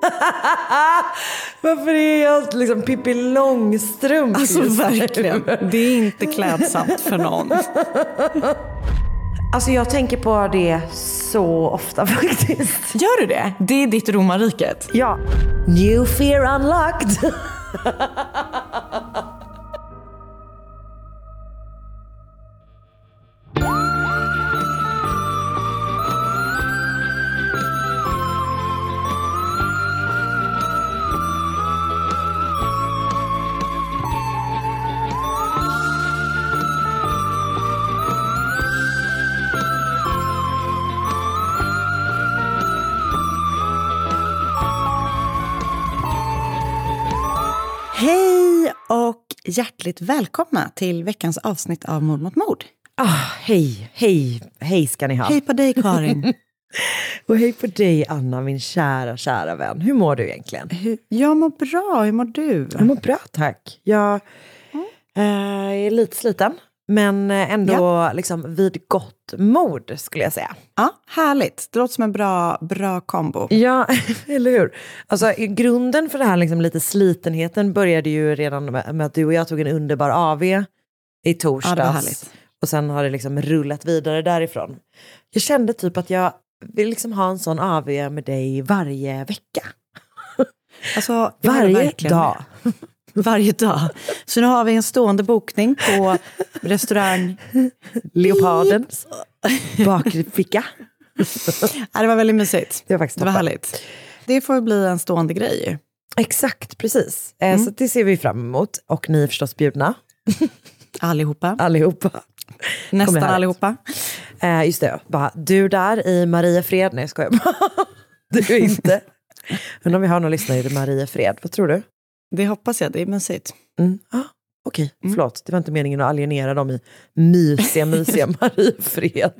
Varför är jag liksom Pippi Långstrump? Alltså verkligen, det är inte klädsamt för någon. Alltså jag tänker på det så ofta faktiskt. Gör du det? Det är ditt romarriket. Ja. New fear unlocked. Hjärtligt välkomna till veckans avsnitt av Mord mot mord. Ah, hej, hej, hej ska ni ha. Hej på dig Karin. Och hej på dig Anna, min kära, kära vän. Hur mår du egentligen? Hur- jag mår bra, hur mår du? Jag mår bra tack. Jag eh, är lite sliten, men eh, ändå liksom vid gott mod skulle jag säga. Ja, härligt. Det låter som en bra, bra kombo. Ja, eller hur? Alltså, grunden för det här liksom, lite slitenheten började ju redan med, att du och jag tog en underbar AV i torsdags. Ja, det var härligt. Och sen har det liksom rullat vidare därifrån. Jag kände typ att jag vill liksom ha en sån AV med dig varje vecka. Alltså, Varje dag. med. Varje dag. Så nu har vi en stående bokning på restaurang Leopardens bakre ficka. Ja, det var väldigt mysigt. Det var faktiskt Det var härligt. Det får bli en stående grej. Exakt, precis. Eh, Mm. Så det ser vi fram emot. Och ni är förstås bjudna, Allihopa. allihopa. Nästan allihopa. Eh, just det, bara, du där i Mariefred. Nej, jag skojar bara. Du inte. Undrar om vi har någon lyssnare i Mariefred. Vad tror du? Det hoppas jag, det är mysigt. Mm. Ah, Okej, förlåt. Det var inte meningen att alienera dem i mysiga, mysiga Mariefred.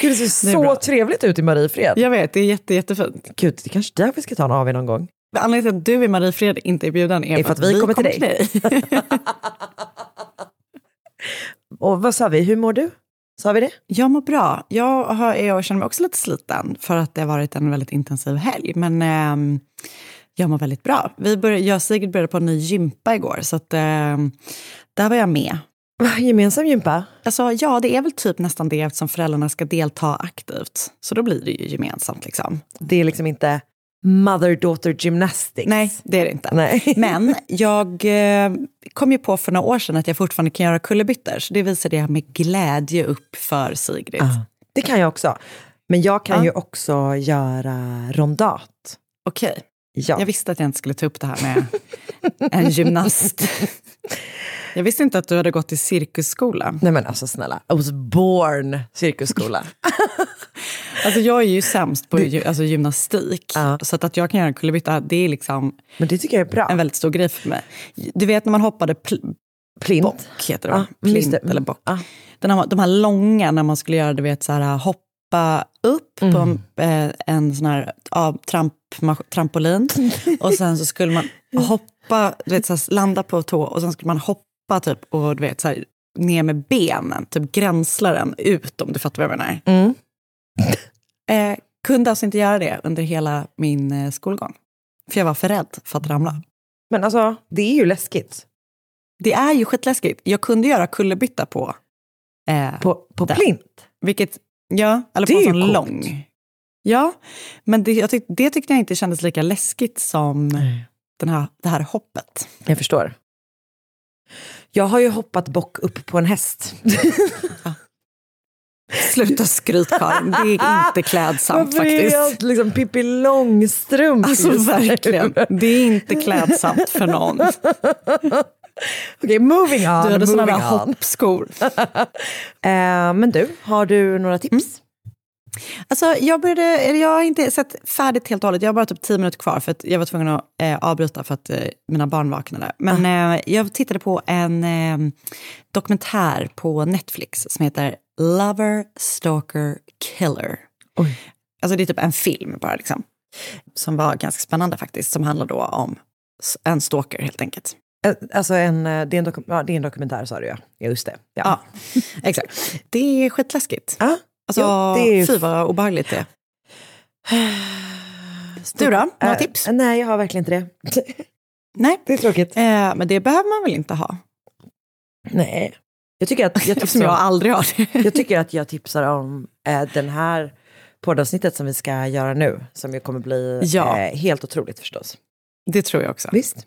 Gud, det ser Det är så bra. trevligt ut i Mariefred. Jag vet, det är jätte, jättefint. Gud, det är kanske där vi ska ta en AW någon gång. Anledningen till att du i Mariefred inte är bjuden är, är för att vi kommer till dig. Och vad sa vi? Hur mår du? Sa vi det? Jag mår bra. Jag, har, jag känner mig också lite sliten för att det har varit en väldigt intensiv helg. Men ehm, jag mår väldigt bra. Vi började, jag och Sigrid började på en ny gympa igår, så att, ehm, där var jag med. Gemensam gympa? Alltså, ja, det är väl typ nästan det eftersom föräldrarna ska delta aktivt. Så då blir det ju gemensamt. Liksom. Det är liksom inte mother-daughter gymnastics. Nej, det är det inte. Nej. Men jag eh, kom ju på för några år sedan att jag fortfarande kan göra kullerbyttor. Så det visade jag med glädje upp för Sigrid. Ah, det kan jag också. Men jag kan Ja. ju också göra rondat. Okej. Ja. Jag visste att jag inte skulle ta upp det här med en gymnast. Jag visste inte att du hade gått i cirkusskola. Nej men alltså snälla, I was born cirkusskola. Alltså jag är ju sämst på gy- alltså gymnastik. Ja. Så att, att jag kan göra en kullerbytta, det är liksom men det tycker jag är bra. en väldigt stor grej för mig. Du vet när man hoppade pl- Plint. bock, heter det just Plint eller bock. Ja. Den här, de här långa när man skulle göra, du vet, så här, hoppa upp på Mm. en, eh, en sån här ja, tramp, trampolin. och sen så skulle man hoppa, du vet, så här, landa på tå och sen skulle man hoppa typ och du vet, så här, ner med benen, typ gränsla den ut om du fattar vad jag menar. Mm. Eh, kunde alltså inte göra det under hela min eh, skolgång. För jag var för rädd för att ramla. Men alltså, det är ju läskigt. Det är ju skitläskigt. Jag kunde göra kullerbytta på... Eh, På, på plint. vilket, ja, eller Det på är en sån coolt. lång. Ja, men det, jag tyck, det tyckte jag inte kändes lika läskigt som den här, det här hoppet. Jag förstår. Jag har ju hoppat bock upp på en häst. Sluta skryt Karin, det är inte klädsamt Varför är faktiskt. jag liksom Pippi Långstrump Alltså verkligen, det är inte klädsamt för någon. Okej, moving on. Du hade moving där hoppskor. Eh, men du, har du några tips? Alltså, jag, började, jag har inte sett färdigt helt och hållet. Jag har bara typ tio minuter kvar för att jag var tvungen att eh, avbryta för att eh, mina barn vaknade. Men eh, jag tittade på en eh, dokumentär på Netflix som heter Lover, Stalker, Killer. Oj. Alltså det är typ en film bara liksom. Som var ganska spännande faktiskt. Som handlar då om en stalker helt enkelt. Eh, Alltså en, eh, det, är en ja, det är en dokumentär sa du ja. Ja, just det. Ja. Ja, exakt. Det är skitläskigt. Ja. Alltså, Ja, det är ju- fy vad obehagligt det är. Du då? Några Eh, tips? Nej, jag har verkligen inte det. Nej. Det är tråkigt. Eh, men det behöver man väl inte ha? Nej. Jag tycker att jag, tipsar jag aldrig har det. jag, tycker att jag tipsar om eh, den här poddavsnittet som vi ska göra nu. Som ju kommer bli Ja. eh, helt otroligt förstås. Det tror jag också. Visst?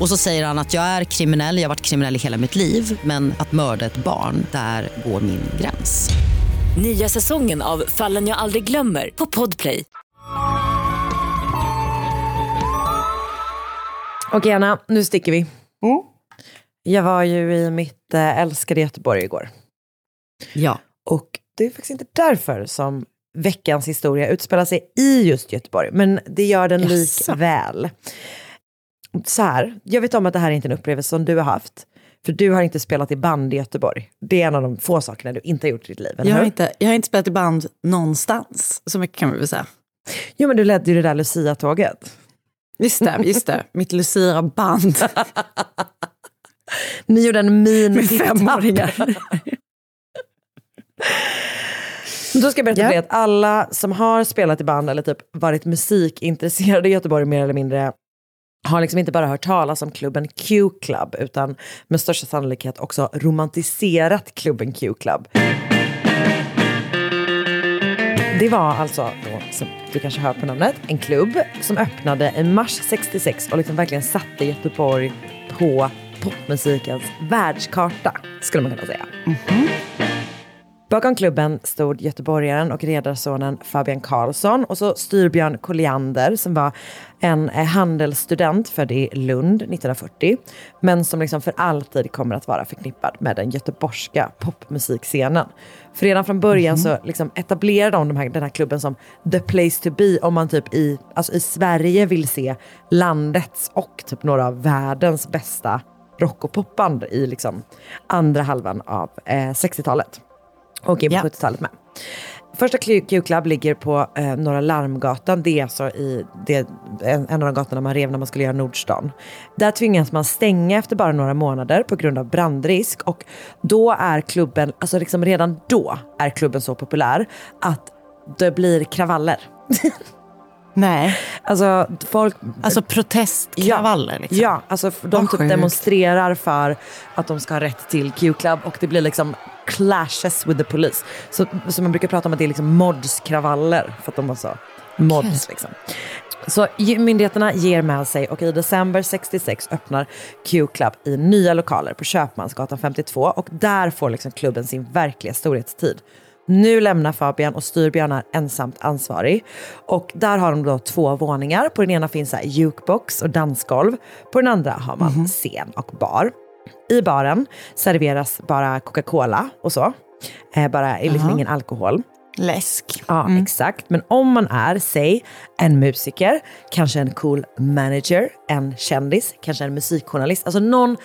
Och så säger han att jag är kriminell, jag har varit kriminell i hela mitt liv men att mörda ett barn, där går min gräns. Nya säsongen av Fallen jag aldrig glömmer på Podplay. Okej Anna, nu sticker vi. Jag var ju i mitt eh, älskade Göteborg igår. Ja. Och det är faktiskt inte därför som veckans historia utspelar sig i just Göteborg, men det gör den Jaså. likväl. Så här, jag vet om att det här är inte en upplevelse som du har haft, för du har inte spelat i band i Göteborg. Det är en av de få sakerna du inte har gjort i ditt liv, eller Jag har, hur? inte, jag har inte spelat i band någonstans. Så mycket kan vi väl säga. Jo, men du ledde ju det där Lucia-tåget. Just det, just det. Mitt Lucia-band Ni gjorde en min med femåringar. Då ska jag berätta för dig att alla som har spelat i band eller typ varit musikintresserade i Göteborg mer eller mindre har liksom inte bara hört talas om klubben Q-club utan med största sannolikhet också romantiserat klubben Q-club. Det var alltså, då, som du kanske hör på namnet, en klubb som öppnade i mars 66 och liksom verkligen satte Göteborg på popmusikens världskarta, skulle man kunna säga. Mhm. Bakom klubben stod göteborgaren och redarsonen Fabian Karlsson och så styrbjörn Colliander som var en eh, handelsstudent född i Lund 1940 men som liksom för alltid kommer att vara förknippad med den göteborgska popmusikscenen. För redan från början så liksom etablerade de, de här, den här klubben som the place to be om man typ i, alltså i Sverige vill se landets och typ några av världens bästa rock och popband i liksom andra halvan av eh, 60-talet. Och in på Ja. 70-talet med. Första Q- Q-club ligger på eh, Norra Larmgatan. Det är alltså i det, en, en av de gatorna man rev när man skulle göra Nordstan. Där tvingas man stänga efter bara några månader på grund av brandrisk. Och då är klubben, alltså liksom redan då är klubben så populär att det blir kravaller. Nej, Alltså folk alltså protestkravaller. liksom. Ja, alltså de typ demonstrerar för att de ska ha rätt till Q-club och det blir liksom clashes with the police. Så, så man brukar prata om att det är liksom mods-kravaller för att de var så mods liksom. Så myndigheterna ger med sig och i december 66 öppnar Q-club i nya lokaler på Köpmansgatan 52 och där får liksom klubben sin verkliga storhetstid. Nu lämnar Fabian och Styrbjörn är ensamt ansvarig. Och där har de då två våningar. På den ena finns så jukebox och dansgolv. På den andra har man scen och bar. I baren serveras bara Coca-Cola och så. Eh, bara liksom Jaha. ingen alkohol. Läsk. Ja, exakt. Men om man är, säg, en musiker, kanske en cool manager, en kändis, kanske en musikjournalist, alltså någon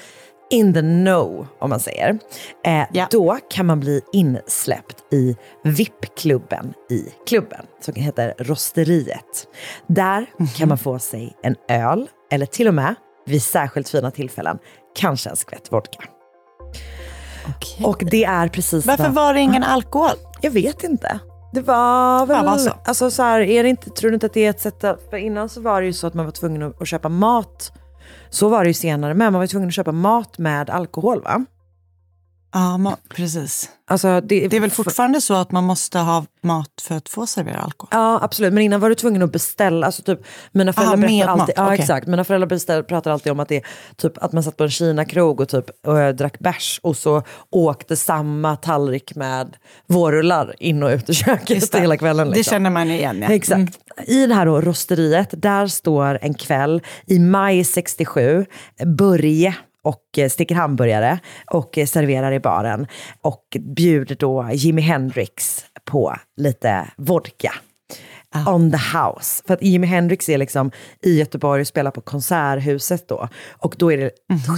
in the know, om man säger. Eh, Då kan man bli insläppt i VIP-klubben i klubben, som heter Rosteriet. Där kan man få sig en öl, eller till och med, vid särskilt fina tillfällen, kanske en skvätt vodka. Och det är precis Varför vad- var det ingen alkohol? Jag vet inte. Det var väl... Ja. Alltså så här, är det inte, tror du inte att det är ett sätt att... För innan så var det ju så att man var tvungen att, att köpa mat. Så var det ju senare med. Man var ju tvungen att köpa mat med alkohol va? Ja, ma- precis. Alltså, det, Det är väl fortfarande så att man måste ha mat för att få servera alkohol? Ja, absolut. Men innan var du tvungen att beställa. Alltså typ, mina föräldrar Aha, berättar alltid, ja, okej. exakt. Mina föräldrar beställ, pratar alltid om att, det, typ, att man satt på en Kina-krog och, typ, och drack bärs och så åkte samma tallrik med vårrullar in och ut ur köket det. hela kvällen. Det Liksom. känner man igen, ja. Exakt. Mm. I det här då, rosteriet, där står en kväll i maj 67 Börje och eh, sticker hamburgare och eh, serverar i baren och bjuder då Jimi Hendrix på lite vodka. On the house. För att Jimi Hendrix är liksom i Göteborg och spelar på Konserthuset då. Och då är det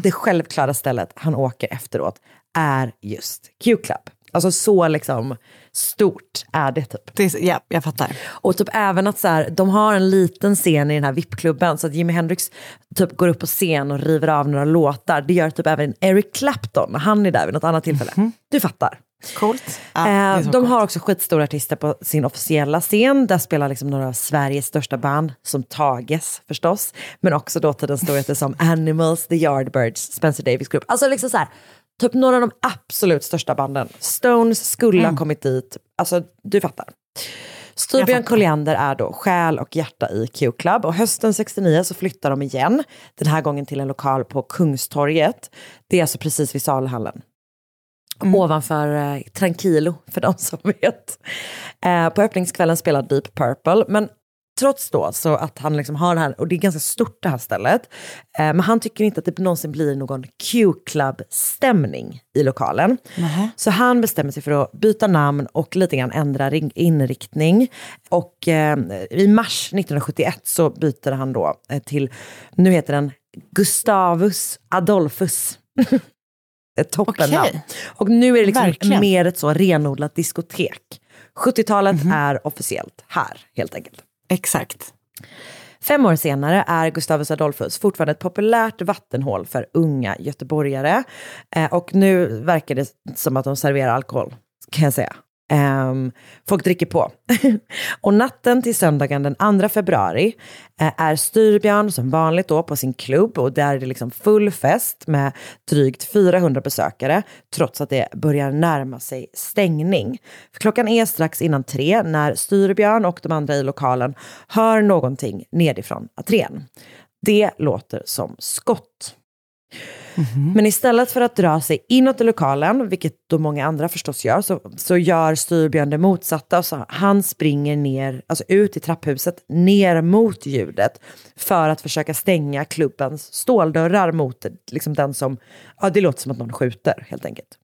det självklara stället han åker efteråt är just Q-Club. Alltså så liksom stort är det typ. Det är, ja, jag fattar. Och typ även att så här, de har en liten scen i den här VIP-klubben så att Jimi Hendrix typ går upp på scen och river av några låtar. Det gör typ även Eric Clapton när han är där vid något annat tillfälle. Du fattar. Coolt. Eh, de har också skitstora artister på sin officiella scen. Där spelar liksom några av Sveriges största band, som Tages förstås. Men också dåtidens storheter som Animals, The Yardbirds, Spencer Davis Group. Alltså liksom så här, typ några av de absolut största banden. Stones skulle ha kommit dit. Alltså du fattar. Styrbjörn Colliander är då själ och hjärta i Q-Club och hösten 69 så flyttar de igen, den här gången till en lokal på Kungstorget. Det är alltså precis vid Salhallen. Ovanför eh, Tranquilo, för de som vet. Eh, på öppningskvällen spelar Deep Purple, men trots då så att han liksom har det här, och det är ganska stort det här stället, eh, men han tycker inte att det någonsin blir någon Q-Club-stämning i lokalen. Så han bestämmer sig för att byta namn och lite grann ändra inriktning. Och eh, i mars 1971 så byter han då eh, till, nu heter den Gustavus Adolphus. Ett toppennamn. Okej. Och nu är det liksom Verkligen. mer ett så renodlat diskotek. 70-talet är officiellt här, helt enkelt. Exakt. Fem år senare är Gustavus Adolphus fortfarande ett populärt vattenhål för unga göteborgare. Eh, och nu verkar det som att de serverar alkohol, kan jag säga. Um, folk dricker på. och natten till söndagen den 2 februari uh, är Styrbjörn som vanligt då på sin klubb och där är det liksom full fest med drygt 400 besökare trots att det börjar närma sig stängning. För klockan är strax innan tre när Styrbjörn och de andra i lokalen hör någonting nedifrån entrén. Det låter som skott. Men istället för att dra sig inåt i lokalen, vilket då många andra förstås gör, så, så gör Styrbjörn det motsatta. Så han springer ner, alltså ut i trapphuset, ner mot ljudet för att försöka stänga klubbens ståldörrar mot liksom den som, ja det låter som att någon skjuter helt enkelt.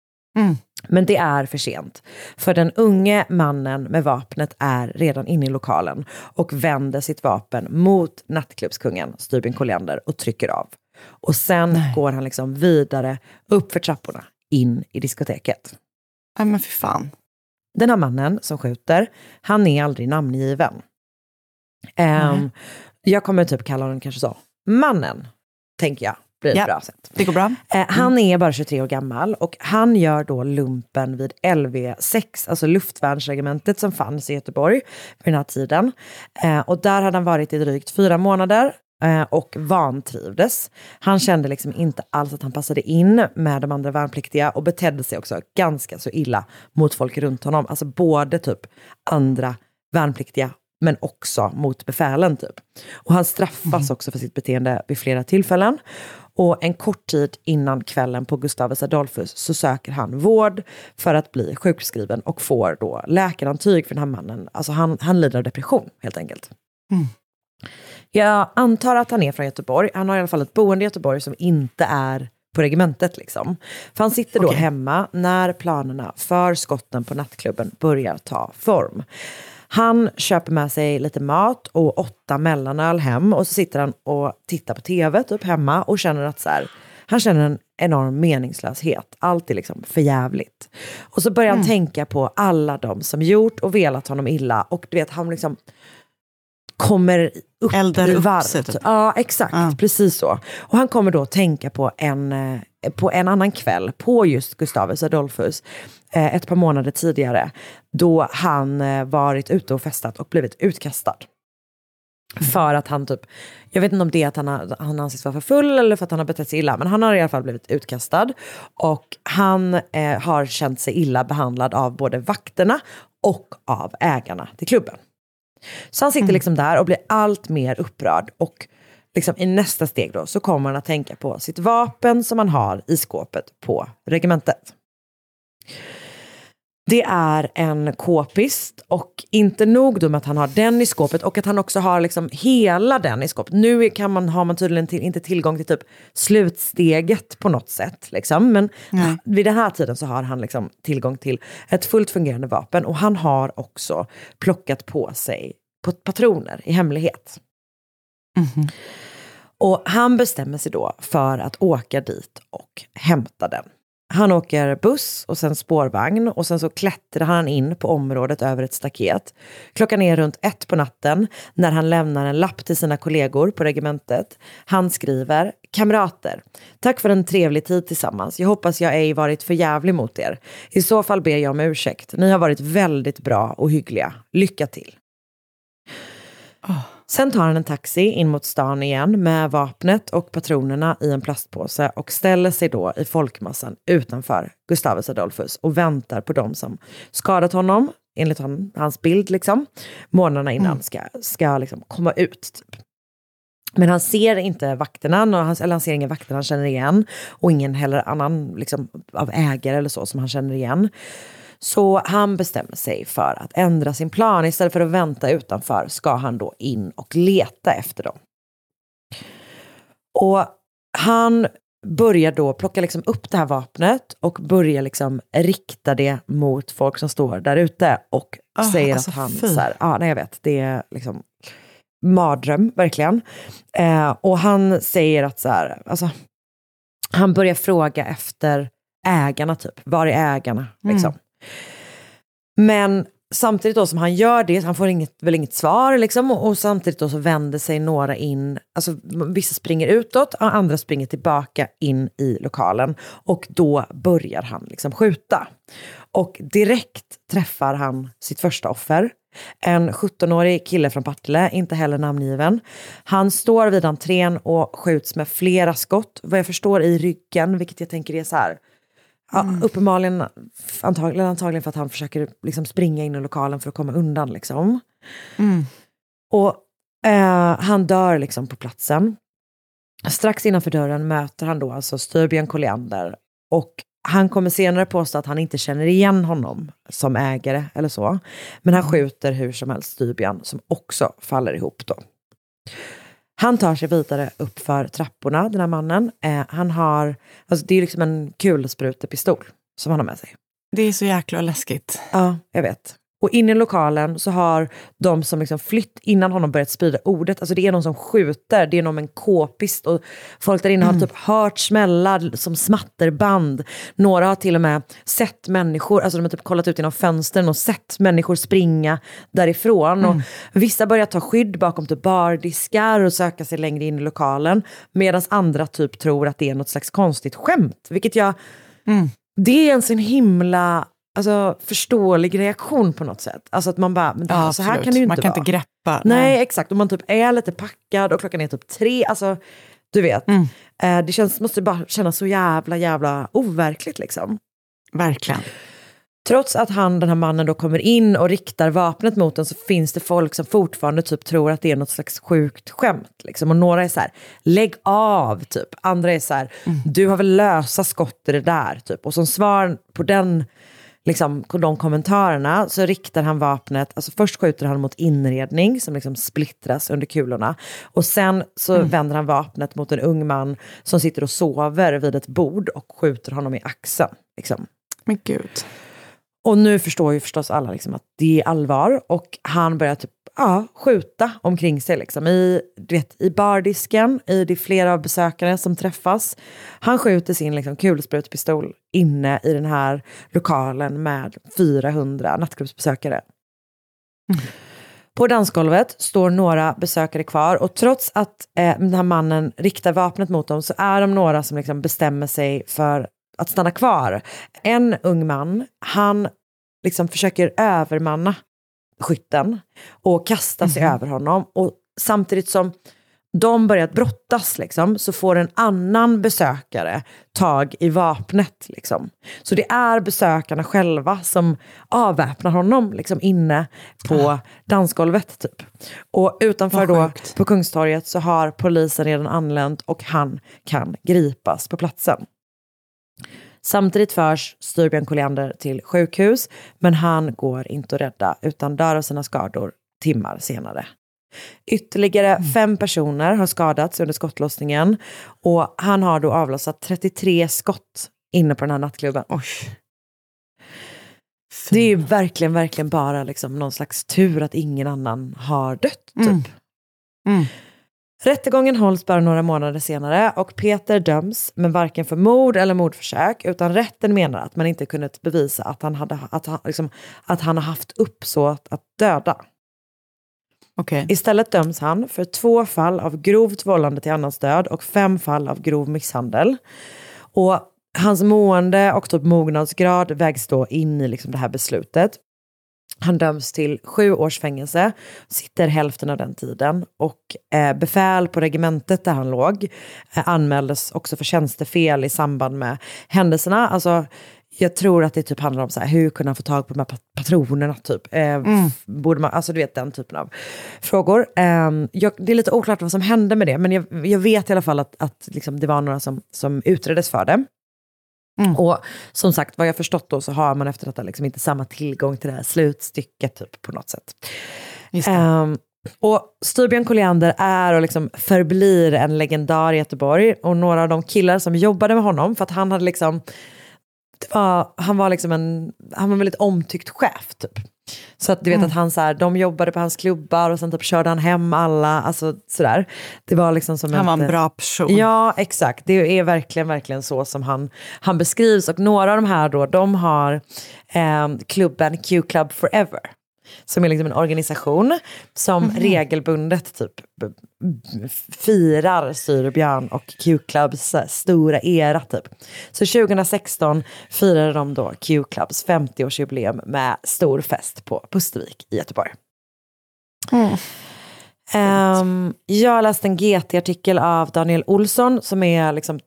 Men det är för sent. För den unge mannen med vapnet är redan inne i lokalen och vänder sitt vapen mot nattklubbskungen Styrbjörn Colliander och trycker av. Och sen går han liksom vidare upp för trapporna in i diskoteket. Nej men för fan. Den här mannen som skjuter, han är aldrig namngiven. Nej. Jag kommer typ kalla honom kanske så. Mannen, tänker jag, blir ett Ja. bra sätt. Det går bra. Eh, han är bara 23 år gammal och han gör då lumpen vid LV6, alltså luftvärnsregementet som fanns i Göteborg vid den här tiden. Eh, och där hade han varit i drygt fyra månader och vantrivdes. Han kände liksom inte alls att han passade in med de andra värnpliktiga och betedde sig också ganska så illa mot folk runt honom. Alltså både typ andra värnpliktiga men också mot befälen typ. Och han straffas också för sitt beteende vid flera tillfällen. Och en kort tid innan kvällen på Gustavus Adolphus så söker han vård för att bli sjukskriven och får då läkarintyg för den här mannen. Alltså han, han lider av depression helt enkelt. Jag antar att han är från Göteborg. Han har i alla fall ett boende i Göteborg som inte är på regementet. Liksom. För han sitter då hemma när planerna för skotten på nattklubben börjar ta form. Han köper med sig lite mat och åtta mellanöl hem och så sitter han och tittar på tv typ hemma och känner att så här, han känner en enorm meningslöshet. Allt är liksom för jävligt. Och så börjar han Mm. tänka på alla de som gjort och velat honom illa och du vet han liksom kommer upp Eldar i upp varv. sig, typ. Ja, exakt. Precis så. Och han kommer då tänka på en, eh, på en annan kväll på just Gustavus Adolphus eh, ett par månader tidigare då han eh, varit ute och festat och blivit utkastad. För att han typ, jag vet inte om det är att han, har, han anses vara för full eller för att han har betett sig illa, men han har i alla fall blivit utkastad. Och han eh, har känt sig illa behandlad av både vakterna och av ägarna till klubben. Så han sitter liksom där och blir allt mer upprörd och liksom i nästa steg då så kommer han att tänka på sitt vapen som han har i skåpet på regementet. Det är en k-pist och inte nog då med att han har den i skåpet och att han också har liksom hela den i skåpet. Nu kan man, har man tydligen till, inte tillgång till typ slutsteget på något sätt. Liksom. Men Nej. vid den här tiden så har han liksom tillgång till ett fullt fungerande vapen och han har också plockat på sig patroner i hemlighet. Och han bestämmer sig då för att åka dit och hämta den. Han åker buss och sen spårvagn och sen så klättrar han in på området över ett staket. Klockan är runt ett på natten när han lämnar en lapp till sina kollegor på regementet. Han skriver Kamrater, tack för en trevlig tid tillsammans. Jag hoppas jag ej varit för jävlig mot er. I så fall ber jag om ursäkt. Ni har varit väldigt bra och hyggliga. Lycka till. Sen tar han en taxi in mot stan igen med vapnet och patronerna i en plastpåse och ställer sig då i folkmassan utanför Gustavus Adolphus och väntar på dem som skadat honom, enligt han, hans bild, liksom, månaderna innan ska, ska liksom komma ut. Typ. Men han ser inte vakterna, eller han ser ingen vakter han känner igen och ingen heller annan liksom, av ägare eller så som han känner igen. Så han bestämmer sig för att ändra sin plan. Istället för att vänta utanför ska han då in och leta efter dem. Och han börjar då plocka liksom upp det här vapnet och börjar liksom rikta det mot folk som står där ute och Ah, säger alltså att han, fy. så här, ja nej jag vet, det är liksom mardröm verkligen. Eh, och han säger att så här, alltså, han börjar fråga efter ägarna typ, var är ägarna? Liksom. Men samtidigt då som han gör det, han får inget, väl inget svar liksom, och, och samtidigt då så vänder sig några in, alltså vissa springer utåt, och andra springer tillbaka in i lokalen och då börjar han liksom skjuta. Och direkt träffar han sitt första offer. En 17-årig kille från Partille, inte heller namngiven. Han står vid entrén och skjuts med flera skott, vad jag förstår i ryggen, vilket jag tänker är så här, Ja, uppenbarligen, antagligen, antagligen för att han försöker liksom springa in i lokalen för att komma undan. Liksom. Och eh, han dör liksom på platsen. Strax innanför dörren möter han då alltså Styrbjörn Colliander. Och han kommer senare påstå att han inte känner igen honom som ägare eller så. Men han skjuter hur som helst Styrbjörn som också faller ihop då. Han tar sig vidare upp för trapporna, den här mannen. Eh, han har, alltså det är liksom en kulsprutepistol som han har med sig. Det är så jäkla läskigt. Ja, jag vet. Och inne i lokalen så har de som liksom flytt innan honom börjat sprida ordet. Alltså det är någon som skjuter, det är någon med en k-pist och folk där inne har typ hört smällar som smatterband. Några har till och med sett människor, alltså de har typ kollat ut genom fönstren och sett människor springa därifrån. Och vissa börjar ta skydd bakom typ bardiskar och söka sig längre in i lokalen. Medan andra typ tror att det är något slags konstigt skämt. Vilket jag, det är en sån himla alltså, förståelig reaktion på något sätt. Alltså att man bara, men det här, Ja, så här kan det ju inte Man kan vara. inte greppa. Nej, exakt. Och man typ är lite packad och klockan är typ tre. Alltså, du vet. Mm. Eh, det känns, måste bara kännas så jävla, jävla overkligt liksom. Verkligen. Trots att han, den här mannen då kommer in och riktar vapnet mot den så finns det folk som fortfarande typ tror att det är något slags sjukt skämt. Liksom. Och några är så här, lägg av typ. Andra är så här, du har väl lösa skott i det där typ. Och som svar på den liksom, de kommentarerna så riktar han vapnet, alltså först skjuter han mot inredning som liksom splittras under kulorna. Och sen så Mm. vänder han vapnet mot en ung man som sitter och sover vid ett bord och skjuter honom i axeln. Liksom. Men gud. Och nu förstår ju förstås alla liksom att det är allvar och han börjar typ, ja, skjuta omkring sig. Liksom. I, du vet, I bardisken, i det är flera av besökarna som träffas. Han skjuter sin liksom, kulsprutpistol inne i den här lokalen med 400 nattklubbsbesökare. På dansgolvet står några besökare kvar och trots att eh, den här mannen riktar vapnet mot dem så är de några som liksom bestämmer sig för att stanna kvar. En ung man, han liksom försöker övermanna skytten och kasta sig över honom. Och samtidigt som de börjat brottas liksom, så får en annan besökare tag i vapnet. Liksom. Så det är besökarna själva som avväpnar honom liksom, inne på dansgolvet. Typ. Och utanför då, på Kungstorget så har polisen redan anlänt och han kan gripas på platsen. Samtidigt förs Styrbjörn Colliander till sjukhus, men han går inte att rädda utan dör av sina skador timmar senare. Ytterligare fem personer har skadats under skottlossningen och han har då avlossat 33 skott inne på den här nattklubben. Det är ju verkligen, verkligen bara liksom någon slags tur att ingen annan har dött. Typ. Mm. Mm. Rättegången hålls bara några månader senare och Peter döms, men varken för mord eller mordförsök, utan rätten menar att man inte kunnat bevisa att han, hade, att han, liksom, att han har haft uppsåt att döda. Okay. Istället döms han för två fall av grovt vållande till annans död och fem fall av grov misshandel. Och hans mående och typ mognadsgrad vägs då in i liksom det här beslutet. Han döms till sju års fängelse, sitter hälften av den tiden och eh, befäl på regementet där han låg eh, anmäldes också för tjänstefel i samband med händelserna. Alltså, jag tror att det typ handlar om så här, hur kunde han få tag på de här pat- patronerna typ. Eh, Mm. borde man, alltså du vet den typen av frågor. Eh, jag, det är lite oklart vad som hände med det, men jag, jag vet i alla fall att, att liksom, det var några som, som utreddes för det. Och som sagt, vad jag förstått då så har man efter detta liksom inte samma tillgång till det här slutstycket typ, på något sätt. Ehm, och Styrbjörn Colliander är och liksom förblir en legendar i Göteborg. Och några av de killar som jobbade med honom, för att han hade liksom, var, han var liksom en, han var en väldigt omtyckt chef typ. Så att du vet Mm. att han så här, de jobbade på hans klubbar och sen typ körde han hem alla, alltså sådär. Det var liksom som Han var en ett- bra person. Ja, exakt. Det är verkligen, verkligen så som han, han beskrivs. Och några av de här då, de har eh, klubben Q Club Forever. Som är liksom en organisation som Mhm. regelbundet typ firar Styrbjörn och Q-Clubs eh, stora era typ. Så 2016 firade de då Q-Clubs 50-årsjubileum med stor fest på Pustervik i Göteborg. Ehm, jag har läst en GT-artikel av Daniel Olsson som är liksom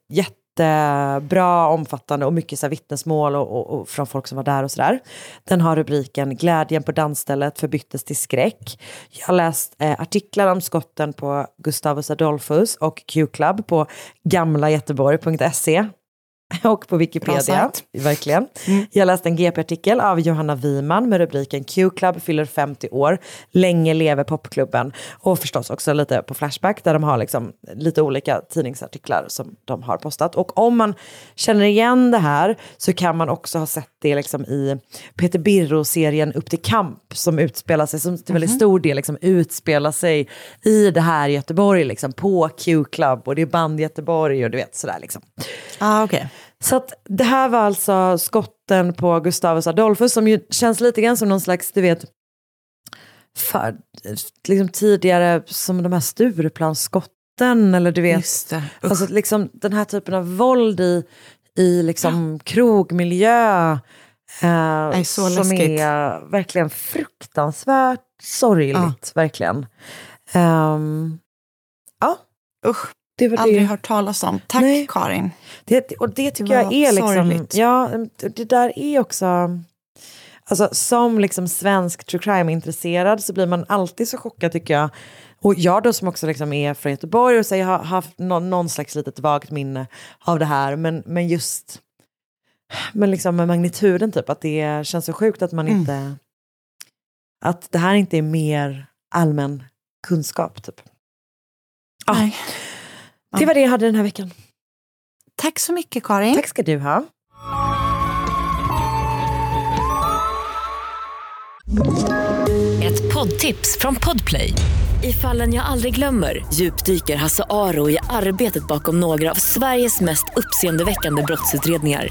jättebra, omfattande och mycket så här vittnesmål och, och, och från folk som var där och sådär. Den har rubriken Glädjen på dansstället förbyttes till skräck. Jag har läst eh, artiklar om skotten på Gustavus Adolphus och Q-Club på gamlagöteborg.se och på Wikipedia. Verkligen. Jag läste en GP-artikel av Johanna Wiman med rubriken Q-Club fyller 50 år, länge lever popklubben. Och förstås också lite på Flashback där de har liksom lite olika tidningsartiklar som de har postat. Och om man känner igen det här så kan man också ha sett det liksom i Peter Birro-serien Upp till kamp som utspelar sig, som till väldigt Mhm. stor del liksom utspelar sig i det här Göteborg, liksom, på Q-Club och det är band Göteborg och du vet sådär liksom. Ah, okay. Så att det här var alltså skotten på Gustavus Adolphus som ju känns lite grann som någon slags, du vet, för, liksom tidigare som de här Stureplansskotten eller du vet. Alltså liksom den här typen av våld i, i liksom krogmiljö. Eh, är så som läskigt. är verkligen fruktansvärt sorgligt, verkligen. Ehm, ja, Usch, det var aldrig det. hört talas om. Tack Nej. Karin. Det, och det tycker Det jag är liksom, sorgligt. ja, det där är också, alltså som liksom svensk true crime-intresserad så blir man alltid så chockad tycker jag. Och jag då som också liksom är från Göteborg och så jag har haft någon, någon slags litet vagt minne av det här, men, men just men liksom med magnituden typ, att det känns så sjukt att man Mm. inte, att det här inte är mer allmän kunskap typ. Ja. Nej. Det var det jag hade den här veckan. Tack så mycket Karin. Tack ska du ha. Ett poddtips från Podplay. I fallen jag aldrig glömmer djupdyker Hasse Aro i arbetet bakom några av Sveriges mest uppseendeväckande brottsutredningar.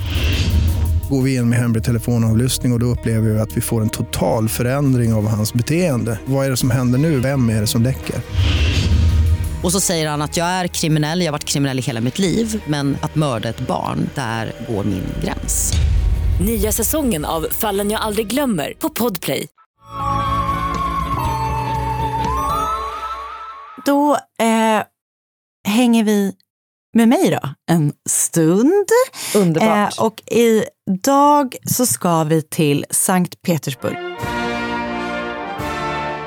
Går vi in med hemlig telefonavlyssning och, och då upplever vi att vi får en total förändring av hans beteende. Vad är det som händer nu? Vem är det som läcker? Och så säger han att jag är kriminell, jag har varit kriminell i hela mitt liv men att mörda ett barn, där går min gräns. Nya säsongen av Fallen jag aldrig glömmer på Podplay. Då eh, hänger vi med mig då en stund. Underbart. Eh, och idag så ska vi till Sankt Petersburg.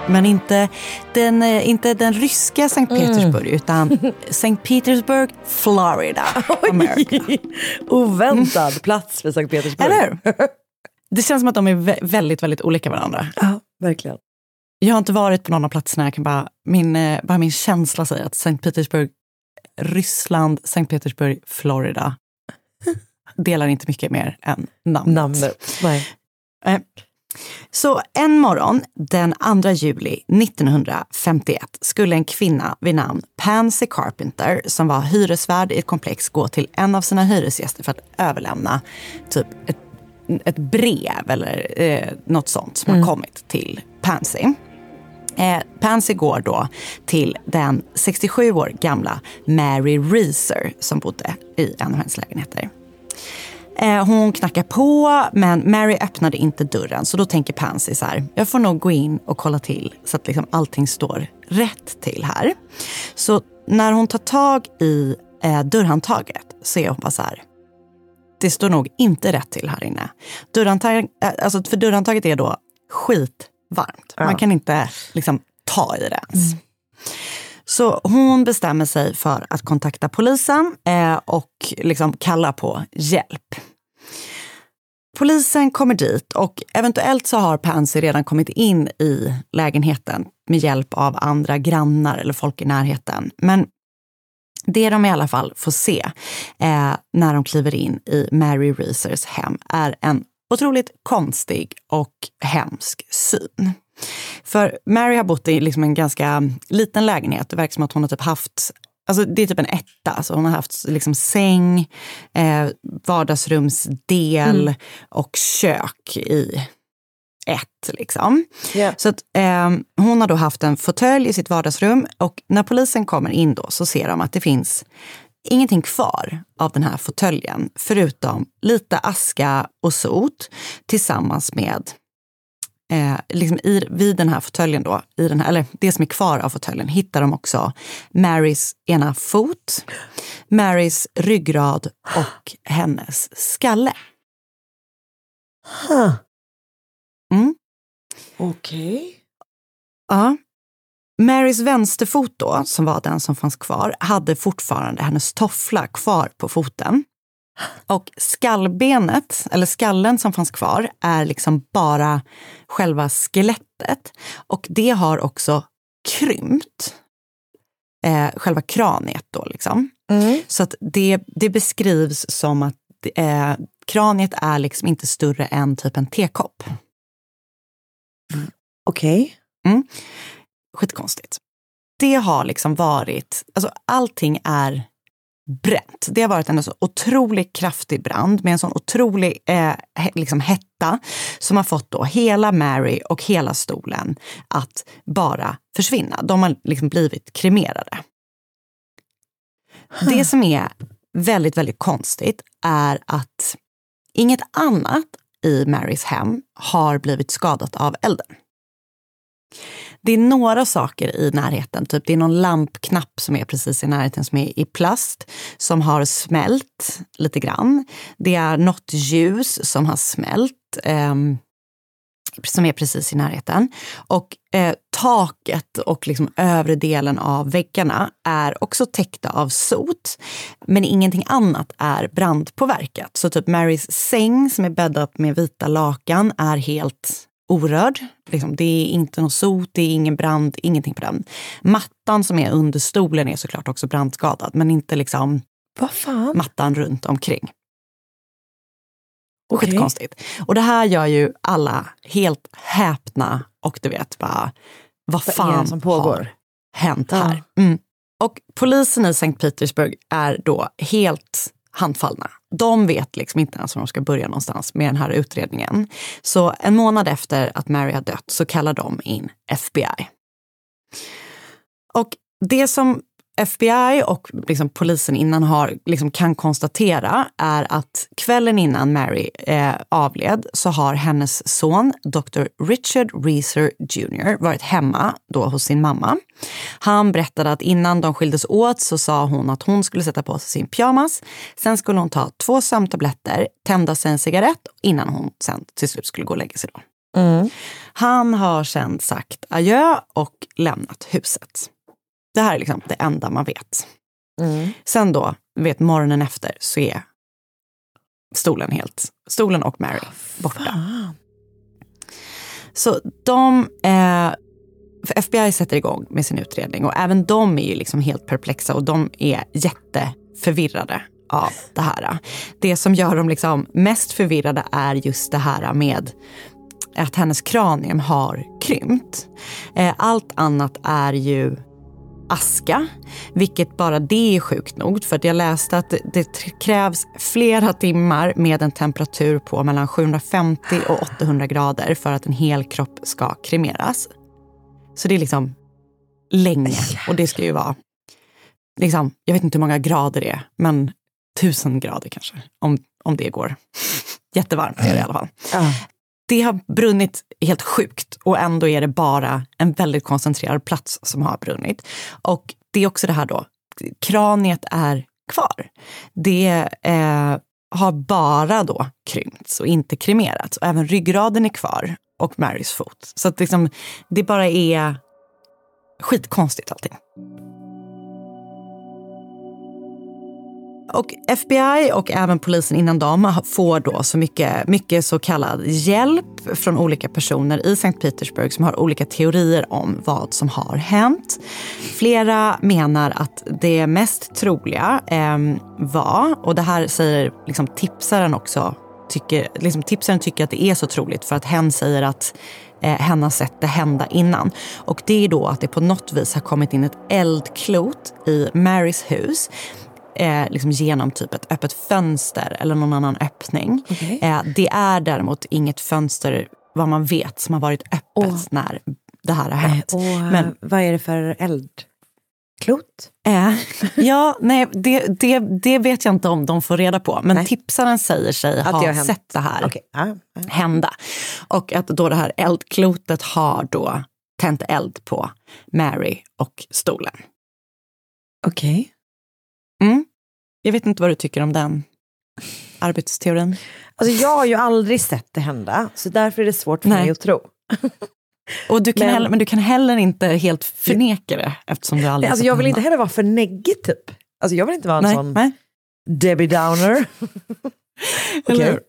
Men inte den, eh, inte den ryska Sankt Mm. Petersburg utan Sankt Petersburg, Florida, America. Oväntad plats för Sankt Petersburg. Eller? Det känns som att de är vä- väldigt, väldigt olika varandra. Ja, verkligen. Jag har inte varit på någon av platserna. Jag kan bara, min, eh, bara min känsla säger att Sankt Petersburg, Ryssland, Sankt Petersburg, Florida delar inte mycket mer än namnet. Namnet. Nej. Så en morgon den 2 juli 1951 skulle en kvinna vid namn Pansy Carpenter som var hyresvärd i ett komplex gå till en av sina hyresgäster för att överlämna typ ett, ett brev eller eh, något sånt som har kommit till Pansy. Eh, Pansy går då till den 67 år gamla Mary Reeser som bodde i en av hennes lägenheter. Eh, hon knackar på, men Mary öppnade inte dörren. Så då tänker Pansy så här, jag får nog gå in och kolla till så att liksom allting står rätt till här. Så när hon tar tag i eh, dörrhandtaget så är hon bara så här, det står nog inte rätt till här inne. Dörrhandtag, eh, alltså för dörrhandtaget är då skitvarmt. Ja. Man kan inte liksom ta i det ens. Så hon bestämmer sig för att kontakta polisen eh, och liksom kalla på hjälp. Polisen kommer dit och eventuellt så har Pansy redan kommit in i lägenheten med hjälp av andra grannar eller folk i närheten. Men det de i alla fall får se eh, när de kliver in i Mary Reesers hem är en otroligt konstig och hemsk syn. För Mary har bott i liksom en ganska liten lägenhet. Det verkar som att hon har typ haft Alltså det är typ en etta. Så hon har haft liksom säng, eh, vardagsrumsdel och kök i ett. Liksom. Ja. Så att, eh, hon har då haft en fåtölj i sitt vardagsrum och när polisen kommer in då så ser de att det finns ingenting kvar av den här fåtöljen förutom lite aska och sot tillsammans med Eh, liksom i, vid den här fåtöljen då, i den här, eller det som är kvar av fåtöljen, hittar de också Marys ena fot, Marys ryggrad och hennes skalle. Huh. Mm. Okej. Ja. Marys vänsterfot då, som var den som fanns kvar, hade fortfarande hennes toffla kvar på foten. Och skallbenet, eller skallen som fanns kvar, är liksom bara själva skelettet. Och det har också krympt. Eh, själva kraniet då liksom. Mm. Så att det, det beskrivs som att eh, kraniet är liksom inte större än typ en tekopp. Okej. Mm. Skitkonstigt. Det har liksom varit, alltså allting är bränt. Det har varit en så otroligt kraftig brand med en sån otrolig eh, liksom hetta som har fått då hela Mary och hela stolen att bara försvinna. De har liksom blivit kremerade. Det som är väldigt, väldigt konstigt är att inget annat i Marys hem har blivit skadat av elden. Det är några saker i närheten, typ det är någon lampknapp som är precis i närheten som är i plast, som har smält lite grann. Det är något ljus som har smält. eh, som är precis i närheten. Och eh, taket och liksom övre delen av väggarna är också täckta av sot. Men ingenting annat är brandpåverkat. Så typ Marys säng som är bäddat med vita lakan är helt orörd. Liksom, det är inte något sot, det är ingen brand, ingenting på den. Mattan som är under stolen är såklart också brandskadad, men inte liksom mattan runt omkring. Okay. Skitkonstigt. Och det här gör ju alla helt häpna och du vet bara, vad fan som pågår? har hänt här? Mm. Och polisen i Sankt Petersburg är då helt handfallna. De vet liksom inte ens var de ska börja någonstans med den här utredningen. Så en månad efter att Mary har dött så kallar de in FBI. Och det som FBI och liksom polisen innan har, liksom kan konstatera är att kvällen innan Mary eh, avled så har hennes son, Dr. Richard Reeser Jr, varit hemma då hos sin mamma. Han berättade att innan de skildes åt så sa hon att hon skulle sätta på sig sin pyjamas. Sen skulle hon ta två sömntabletter, tända sig en cigarett innan hon sen till slut skulle gå och lägga sig. Då. Han har sen sagt adjö och lämnat huset. Det här är liksom det enda man vet. Sen då, vet morgonen efter, så är stolen helt, stolen och Mary borta. Så de, eh, FBI sätter igång med sin utredning och även de är ju liksom helt perplexa och de är jätteförvirrade av det här. Det som gör dem liksom mest förvirrade är just det här med att hennes kranium har krympt. Eh, Allt annat är ju aska, vilket bara det är sjukt nog. För att jag läste att det, krävs flera timmar med en temperatur på mellan 750 och 800 grader för att en hel kropp ska kremeras. Så det är liksom länge och det ska ju vara, liksom, jag vet inte hur många grader det är, men tusen grader kanske, om, om det går. Jättevarmt är det i alla fall. Det har brunnit helt sjukt och ändå är det bara en väldigt koncentrerad plats som har brunnit. Och det är också det här då, kraniet är kvar. Det eh, har bara då krympts och inte kremerats. Och även ryggraden är kvar och Marys fot. Så att liksom, det bara är skitkonstigt allting. Och FBI och även polisen innan dem får då så mycket, mycket så kallad hjälp från olika personer i Sankt Petersburg som har olika teorier om vad som har hänt. Flera menar att det mest troliga eh, var, och det här säger liksom tipsaren också, tycker, liksom tipsaren tycker att det är så troligt för att hen säger att eh, hen har sett det hända innan. Och det är då att det på något vis har kommit in ett eldklot i Marys hus eh, liksom genom typ ett öppet fönster eller någon annan öppning. Eh, det är däremot inget fönster, vad man vet, som har varit öppet när det här har hänt. Och Men- vad är det för eldklot? Eh, ja, nej, det, det, det vet jag inte om de får reda på. Men tipsaren säger sig Att ha sett det här Okej, ja, ja. hända. Och att då det här eldklotet har då tänt eld på Mary och stolen. Okej. Mm. Jag vet inte vad du tycker om den arbetsteorin. Alltså jag har ju aldrig sett det hända, så därför är det svårt för Nej. mig att tro. Och du kan Men- heller, men du kan heller inte helt förneka det eftersom du aldrig alltså jag vill inte heller vara för neggig typ. Alltså jag vill inte vara en Nej, sån nej. Debbie Downer. Okej. hur?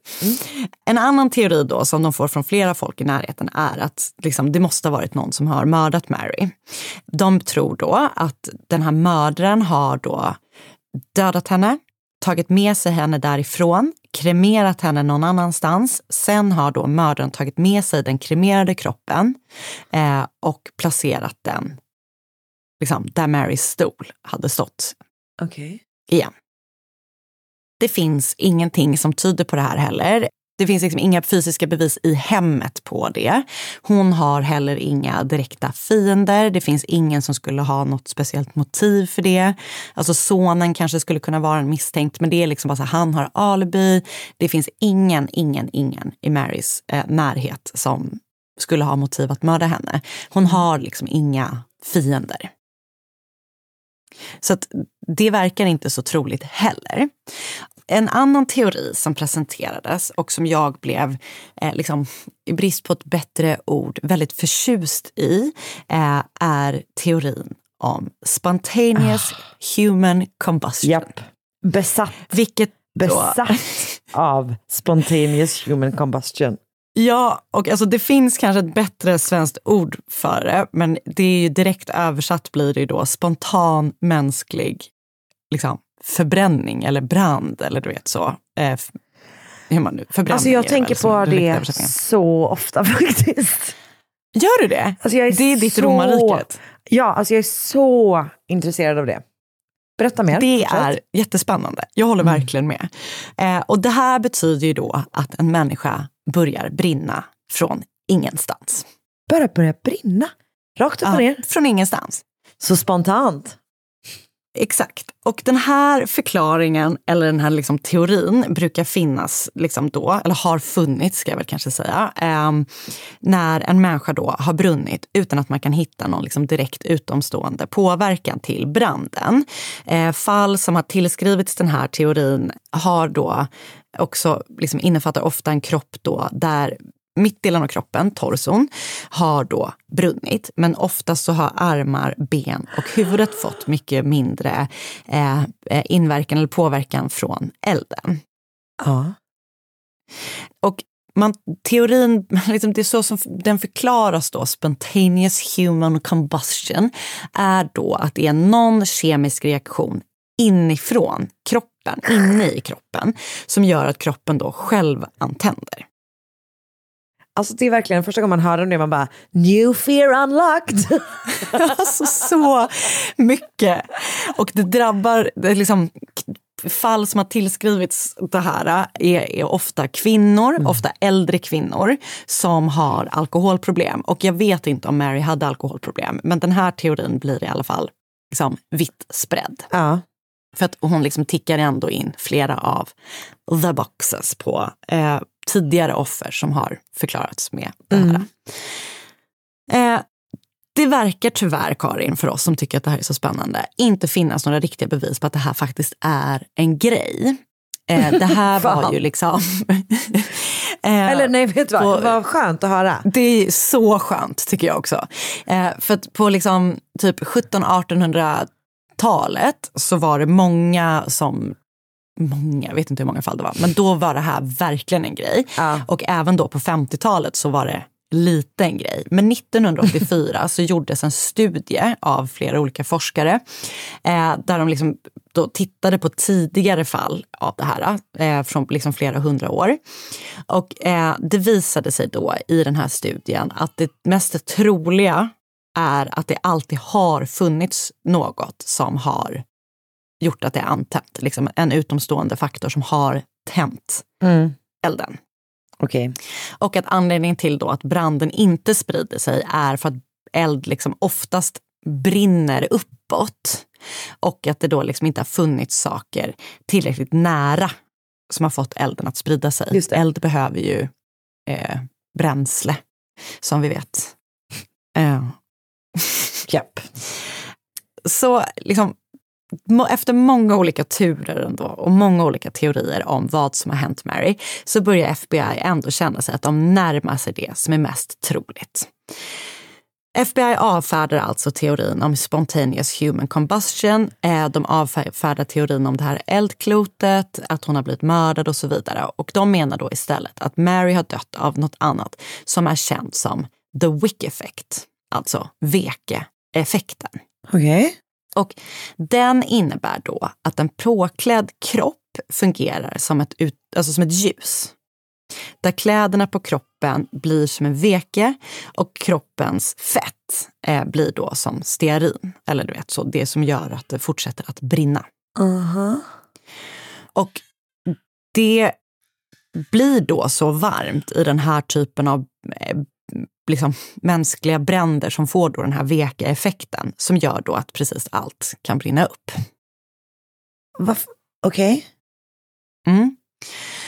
En annan teori då som de får från flera folk i närheten är att liksom, det måste ha varit någon som har mördat Mary. De tror då att den här mördaren har då dödat henne, tagit med sig henne därifrån, kremerat henne någon annanstans. Sen har då mördaren tagit med sig den kremerade kroppen eh, och placerat den liksom, där Marys stol hade stått Okej. igen. Det finns ingenting som tyder på det här heller. Det finns liksom inga fysiska bevis i hemmet på det. Hon har heller inga direkta fiender. Det finns ingen som skulle ha något speciellt motiv för det. Alltså sonen kanske skulle kunna vara en misstänkt, men det är liksom bara så här, han har alibi. Det finns ingen, ingen, ingen i Marys eh, närhet som skulle ha motiv att mörda henne. Hon har liksom inga fiender. Så att det verkar inte så troligt heller en annan teori som presenterades och som jag blev, eh, liksom, i brist på ett bättre ord, väldigt förtjust i eh, är teorin om spontaneous human combustion. Japp. Besatt. Vilket Besatt av spontaneous human combustion. Ja, och alltså det finns kanske ett bättre svenskt ord för det, men det är ju direkt översatt blir det ju då spontan mänsklig liksom, förbränning eller brand eller du vet så. Eh, hur man nu, förbränning Alltså jag väl tänker som på det så ofta faktiskt. Gör du det? Alltså jag är det är ditt så... romarriket. Ja, alltså jag är så intresserad av det. Berätta mer. Det är jättespännande. Jag håller Mm. verkligen med. Eh, och det här betyder ju då att en människa börjar brinna från ingenstans. Bara börja brinna. Rakt upp och Ja, ner. från ingenstans. Så spontant. Exakt. Och den här förklaringen, eller den här liksom teorin, brukar finnas liksom då, eller har funnits ska jag väl kanske säga, eh, när en människa då har brunnit utan att man kan hitta någon liksom direkt utomstående påverkan till branden. Eh, fall som har tillskrivits den här teorin har då också liksom innefattar ofta en kropp då där mittdelen av kroppen, torson, har då brunnit. Men oftast så har armar, ben och huvudet fått mycket mindre eh, eh, inverkan eller påverkan från elden. Ja. Och man, teorin, liksom det är så som den förklaras då, spontaneous human combustion, är då att det är någon kemisk reaktion inifrån kroppen, inne i kroppen, som gör att kroppen då själv antänder. Alltså det är verkligen första gången man hör om det, man bara new fear unlocked. alltså så mycket. Och det drabbar, det liksom, fall som har tillskrivits det här är, är ofta kvinnor, ofta äldre kvinnor som har alkoholproblem. Och jag vet inte om Mary hade alkoholproblem, men den här teorin blir i alla fall liksom vitt spridd. Ja. För att hon liksom tickar ändå in flera av the boxes på eh, tidigare offer som har förklarats med det här. Eh, det verkar tyvärr, Karin, för oss som tycker att det här är så spännande, inte finnas några riktiga bevis på att det här faktiskt är en grej. Eh, det här var ju liksom... eh, Eller nej, vet du vad? på- Vad skönt att höra. det är så skönt tycker jag också. Eh, för att på liksom typ 1700-1800-talet så var det många som Många, jag vet inte hur många fall det var, men då var det här verkligen en grej. Och även då på 50-talet så var det lite en grej. Men 1984 så gjordes en studie av flera olika forskare eh, där de liksom då tittade på tidigare fall av det här eh, från liksom flera hundra år. Och eh, det visade sig då i den här studien att det mest troliga är att det alltid har funnits något som har gjort att det är antänt. Liksom en utomstående faktor som har tänt Mm. elden. Okej. Och att anledningen till då att branden inte sprider sig är för att eld liksom oftast brinner uppåt. Och att det då liksom inte har funnits saker tillräckligt nära som har fått elden att sprida sig. Eld behöver ju eh, bränsle, som vi vet. Eh. Japp. Så liksom, efter många olika turer ändå, och många olika teorier om vad som har hänt Mary så börjar FBI ändå känna sig att de närmar sig det som är mest troligt. FBI avfärdar alltså teorin om spontaneous human combustion. Eh, de avfärdar teorin om det här eldklotet, att hon har blivit mördad och så vidare. Och de menar då istället att Mary har dött av något annat som är känt som the wick effect, alltså veke-effekten. Okej. Och den innebär då att en påklädd kropp fungerar som ett, ut, alltså som ett ljus. Där kläderna på kroppen blir som en veke och kroppens fett eh, blir då som stearin. Eller du vet, så det som gör att det fortsätter att brinna. Uh-huh. Och det blir då så varmt i den här typen av eh, liksom, mänskliga bränder som får då den här veka effekten som gör då att precis allt kan brinna upp. Okej. Mm.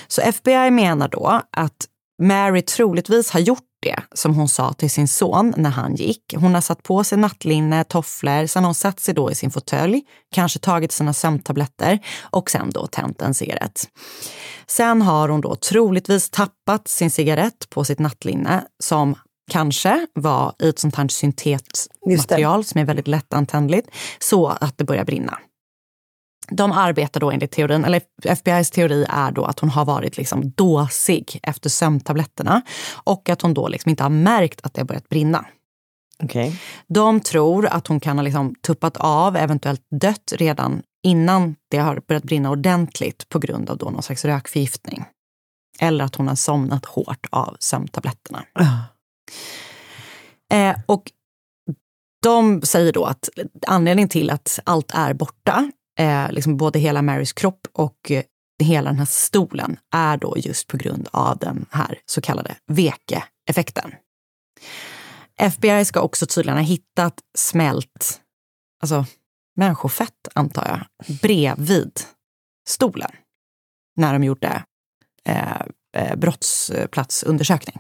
Så FBI menar då att Mary troligtvis har gjort det som hon sa till sin son när han gick. Hon har satt på sig nattlinne, tofflor, sen har hon satt sig då i sin fåtölj, kanske tagit sina sömntabletter och sen då tänt en cigarett. Sen har hon då troligtvis tappat sin cigarett på sitt nattlinne som kanske var i ett sånt här syntetmaterial som är väldigt lättantändligt, så att det börjar brinna. De arbetar då enligt teorin, eller FBIs teori är då att hon har varit liksom dåsig efter sömntabletterna och att hon då liksom inte har märkt att det har börjat brinna. Okay. De tror att hon kan ha liksom tuppat av, eventuellt dött redan innan det har börjat brinna ordentligt på grund av då någon slags rökförgiftning. Eller att hon har somnat hårt av sömntabletterna. Uh. Eh, och de säger då att anledningen till att allt är borta eh, liksom både hela Marys kropp och hela den här stolen är då just på grund av den här så kallade veke-effekten. FBI ska också tydligen ha hittat smält, alltså människofett antar jag, bredvid stolen när de gjorde eh, eh, brottsplatsundersökning.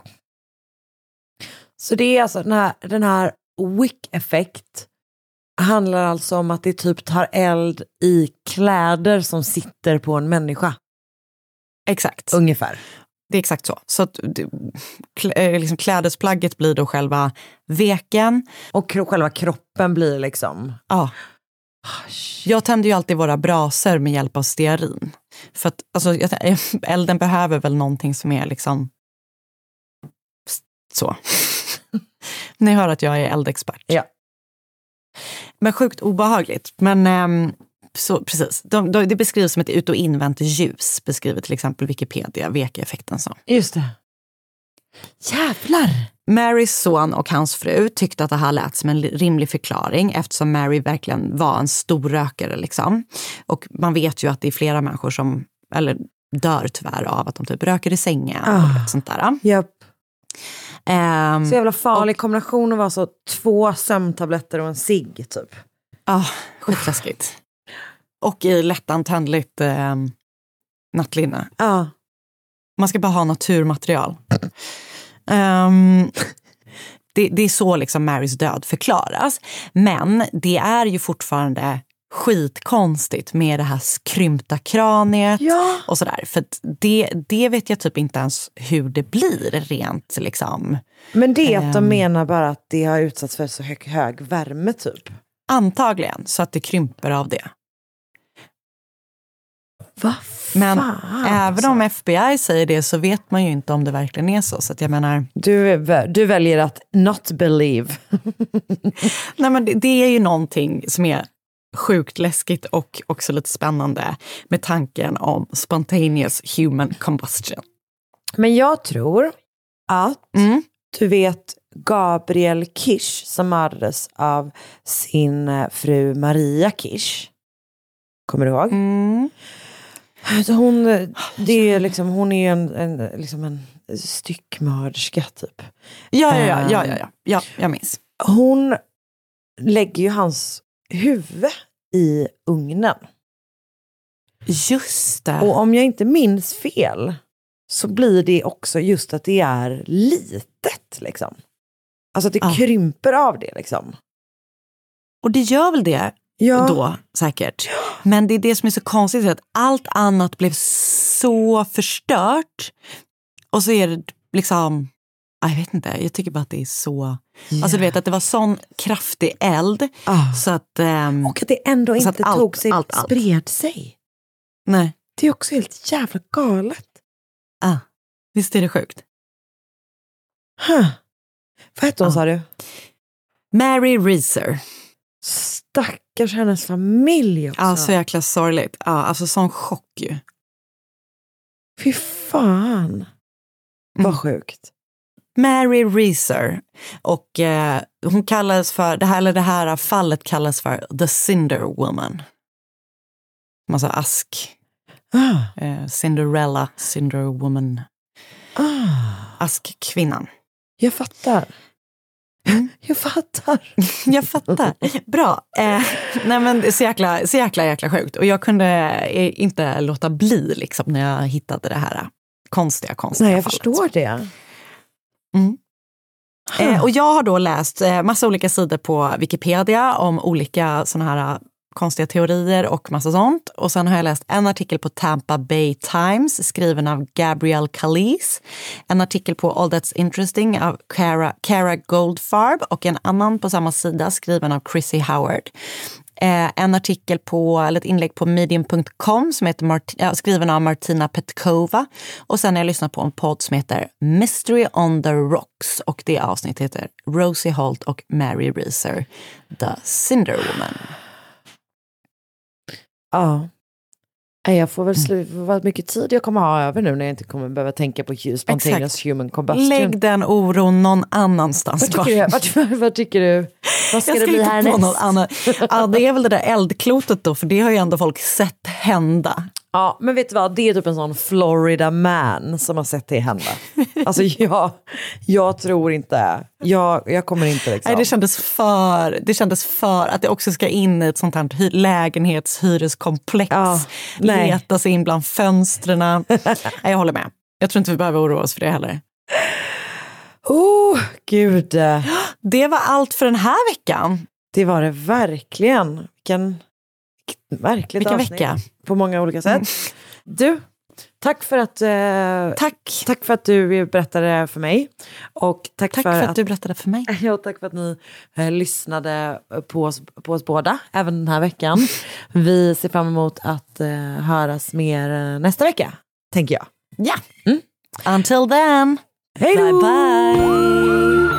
Så det är alltså den här, den här wick-effekt handlar alltså om att det typ tar eld i kläder som sitter på en människa. Exakt. Ungefär. Det är exakt så. Så att, klä, liksom klädesplagget blir då själva veken. Och själva kroppen blir liksom... Ja. Jag tänder ju alltid våra braser med hjälp av stearin. För att alltså, elden behöver väl någonting som är liksom så. Ni hör att jag är eldexpert. Ja. Men sjukt obehagligt. Men um, så, precis, de, de, det beskrivs som ett ut och invänt ljus, beskriver till exempel Wikipedia veke-effekten som. Just det. Jävlar! Marys son och hans fru tyckte att det här lät som en rimlig förklaring eftersom Mary verkligen var en stor rökare. Liksom. Och man vet ju att det är flera människor som eller dör tyvärr av att de typ röker i sängen. Ah. Och sånt där. Yep. Um, så jävla farlig och, kombination att vara så två sömntabletter och en cigg typ. Ja, ah, skitläskigt. och i lättantändligt eh, nattlinne. Ah. Man ska bara ha naturmaterial. um, det, det, är så liksom Marys död förklaras. Men det är ju fortfarande skitkonstigt med det här krympta kraniet ja. och sådär. För det, det vet jag typ inte ens hur det blir rent liksom. Men det är att um, de menar bara att det har utsatts för så hög, hög värme typ? Antagligen, så att det krymper av det. Vad Men fan, även om FBI säger det så vet man ju inte om det verkligen är så. Så att jag menar... Du, du väljer att not believe. Nej men det, det är ju någonting som är sjukt läskigt och också lite spännande med tanken om spontaneous human combustion. Men jag tror att mm. du vet Gabriel Kish som mördades av sin eh, fru Maria Kish. Kommer du ihåg? Mm. Hon, det är liksom, hon är en, en, liksom en styckmörderska typ. Ja, ja, ja, ja, ja, ja, ja, jag minns. Hon lägger ju hans huvud i ugnen. Just det. Och om jag inte minns fel så blir det också just att det är litet. Liksom. Alltså att det Ja. krymper av det. Liksom. Och det gör väl det Ja. då säkert. Men det är det som är så konstigt, att allt annat blev så förstört. Och så är det liksom, jag vet inte, jag tycker bara att det är så... Alltså du vet att det var sån kraftig eld Ah. så att... ehm, Och att det ändå inte allt- tog sig, allt, allt. spred sig. nej, Det är också helt jävla galet. ah, visst är det sjukt? Huh. Vad hette hon Ja. sa du? Mary Reeser. Stackars hennes familj också. Ja, så jäkla sorgligt. Ja, alltså sån chock ju. Fy fan. Mm. Vad sjukt. Mary Reeser. Och eh, hon kallades för, det här, eller det här fallet kallas för The Cinder Woman. Alltså ask. Ah. Eh, Cinderella, Cinder Woman. Ah. Askkvinnan. Jag fattar. Jag fattar. Jag fattar. Bra. Eh, nej men så jäkla, så jäkla, jäkla sjukt. Och jag kunde eh, inte låta bli liksom, när jag hittade det här konstiga, konstiga Nej, jag fallet. förstår det. Mm. Eh, och jag har då läst eh, massa olika sidor på Wikipedia om olika såna här eh, konstiga teorier och massa sånt. Och sen har jag läst en artikel på Tampa Bay Times skriven av Gabrielle Calise. En artikel på All That's Interesting av Cara, Cara Goldfarb och en annan på samma sida skriven av Chrissy Howard. Eh, en artikel på, eller ett inlägg på medium.com som heter Mart ja, skriven av Martina Petkova. Och sen har jag lyssnat på en podd som heter Mystery on the Rocks och det avsnittet heter Rosie Holt och Mary Reeser, The Cinder Woman. Ja. Jag får väl sluta, vad mycket tid jag kommer ha över nu när jag inte kommer behöva tänka på spontaneous Exakt. human combustion. Lägg den oron någon annanstans. Vad tycker, du, vad, vad tycker du? Vad ska jag det bli härnäst? Ja, det är väl det där eldklotet då, för det har ju ändå folk sett hända. Ja, men vet du vad? Det är typ en sån Florida man som har sett det hända. Alltså jag, jag tror inte, jag, jag kommer inte liksom. Nej, det, kändes för, det kändes för att det också ska in i ett sånt här hy- lägenhetshyreskomplex. nej. Leta sig in bland fönstren. Nej, jag håller med. Jag tror inte vi behöver oroa oss för det heller. Oh, gud. Det var allt för den här veckan. Det var det verkligen. Vilken märkligt Vilken avsnitt. vecka. På många olika sätt. Du, tack för att, eh, tack. tack för att du berättade för mig. Och tack, Tack för att du berättade för mig. Ja, tack för att ni eh, lyssnade på oss, på oss båda, även den här veckan. Vi ser fram emot att eh, höras mer eh, nästa vecka, tänker jag. Ja. Until then. Hej då! Bye bye.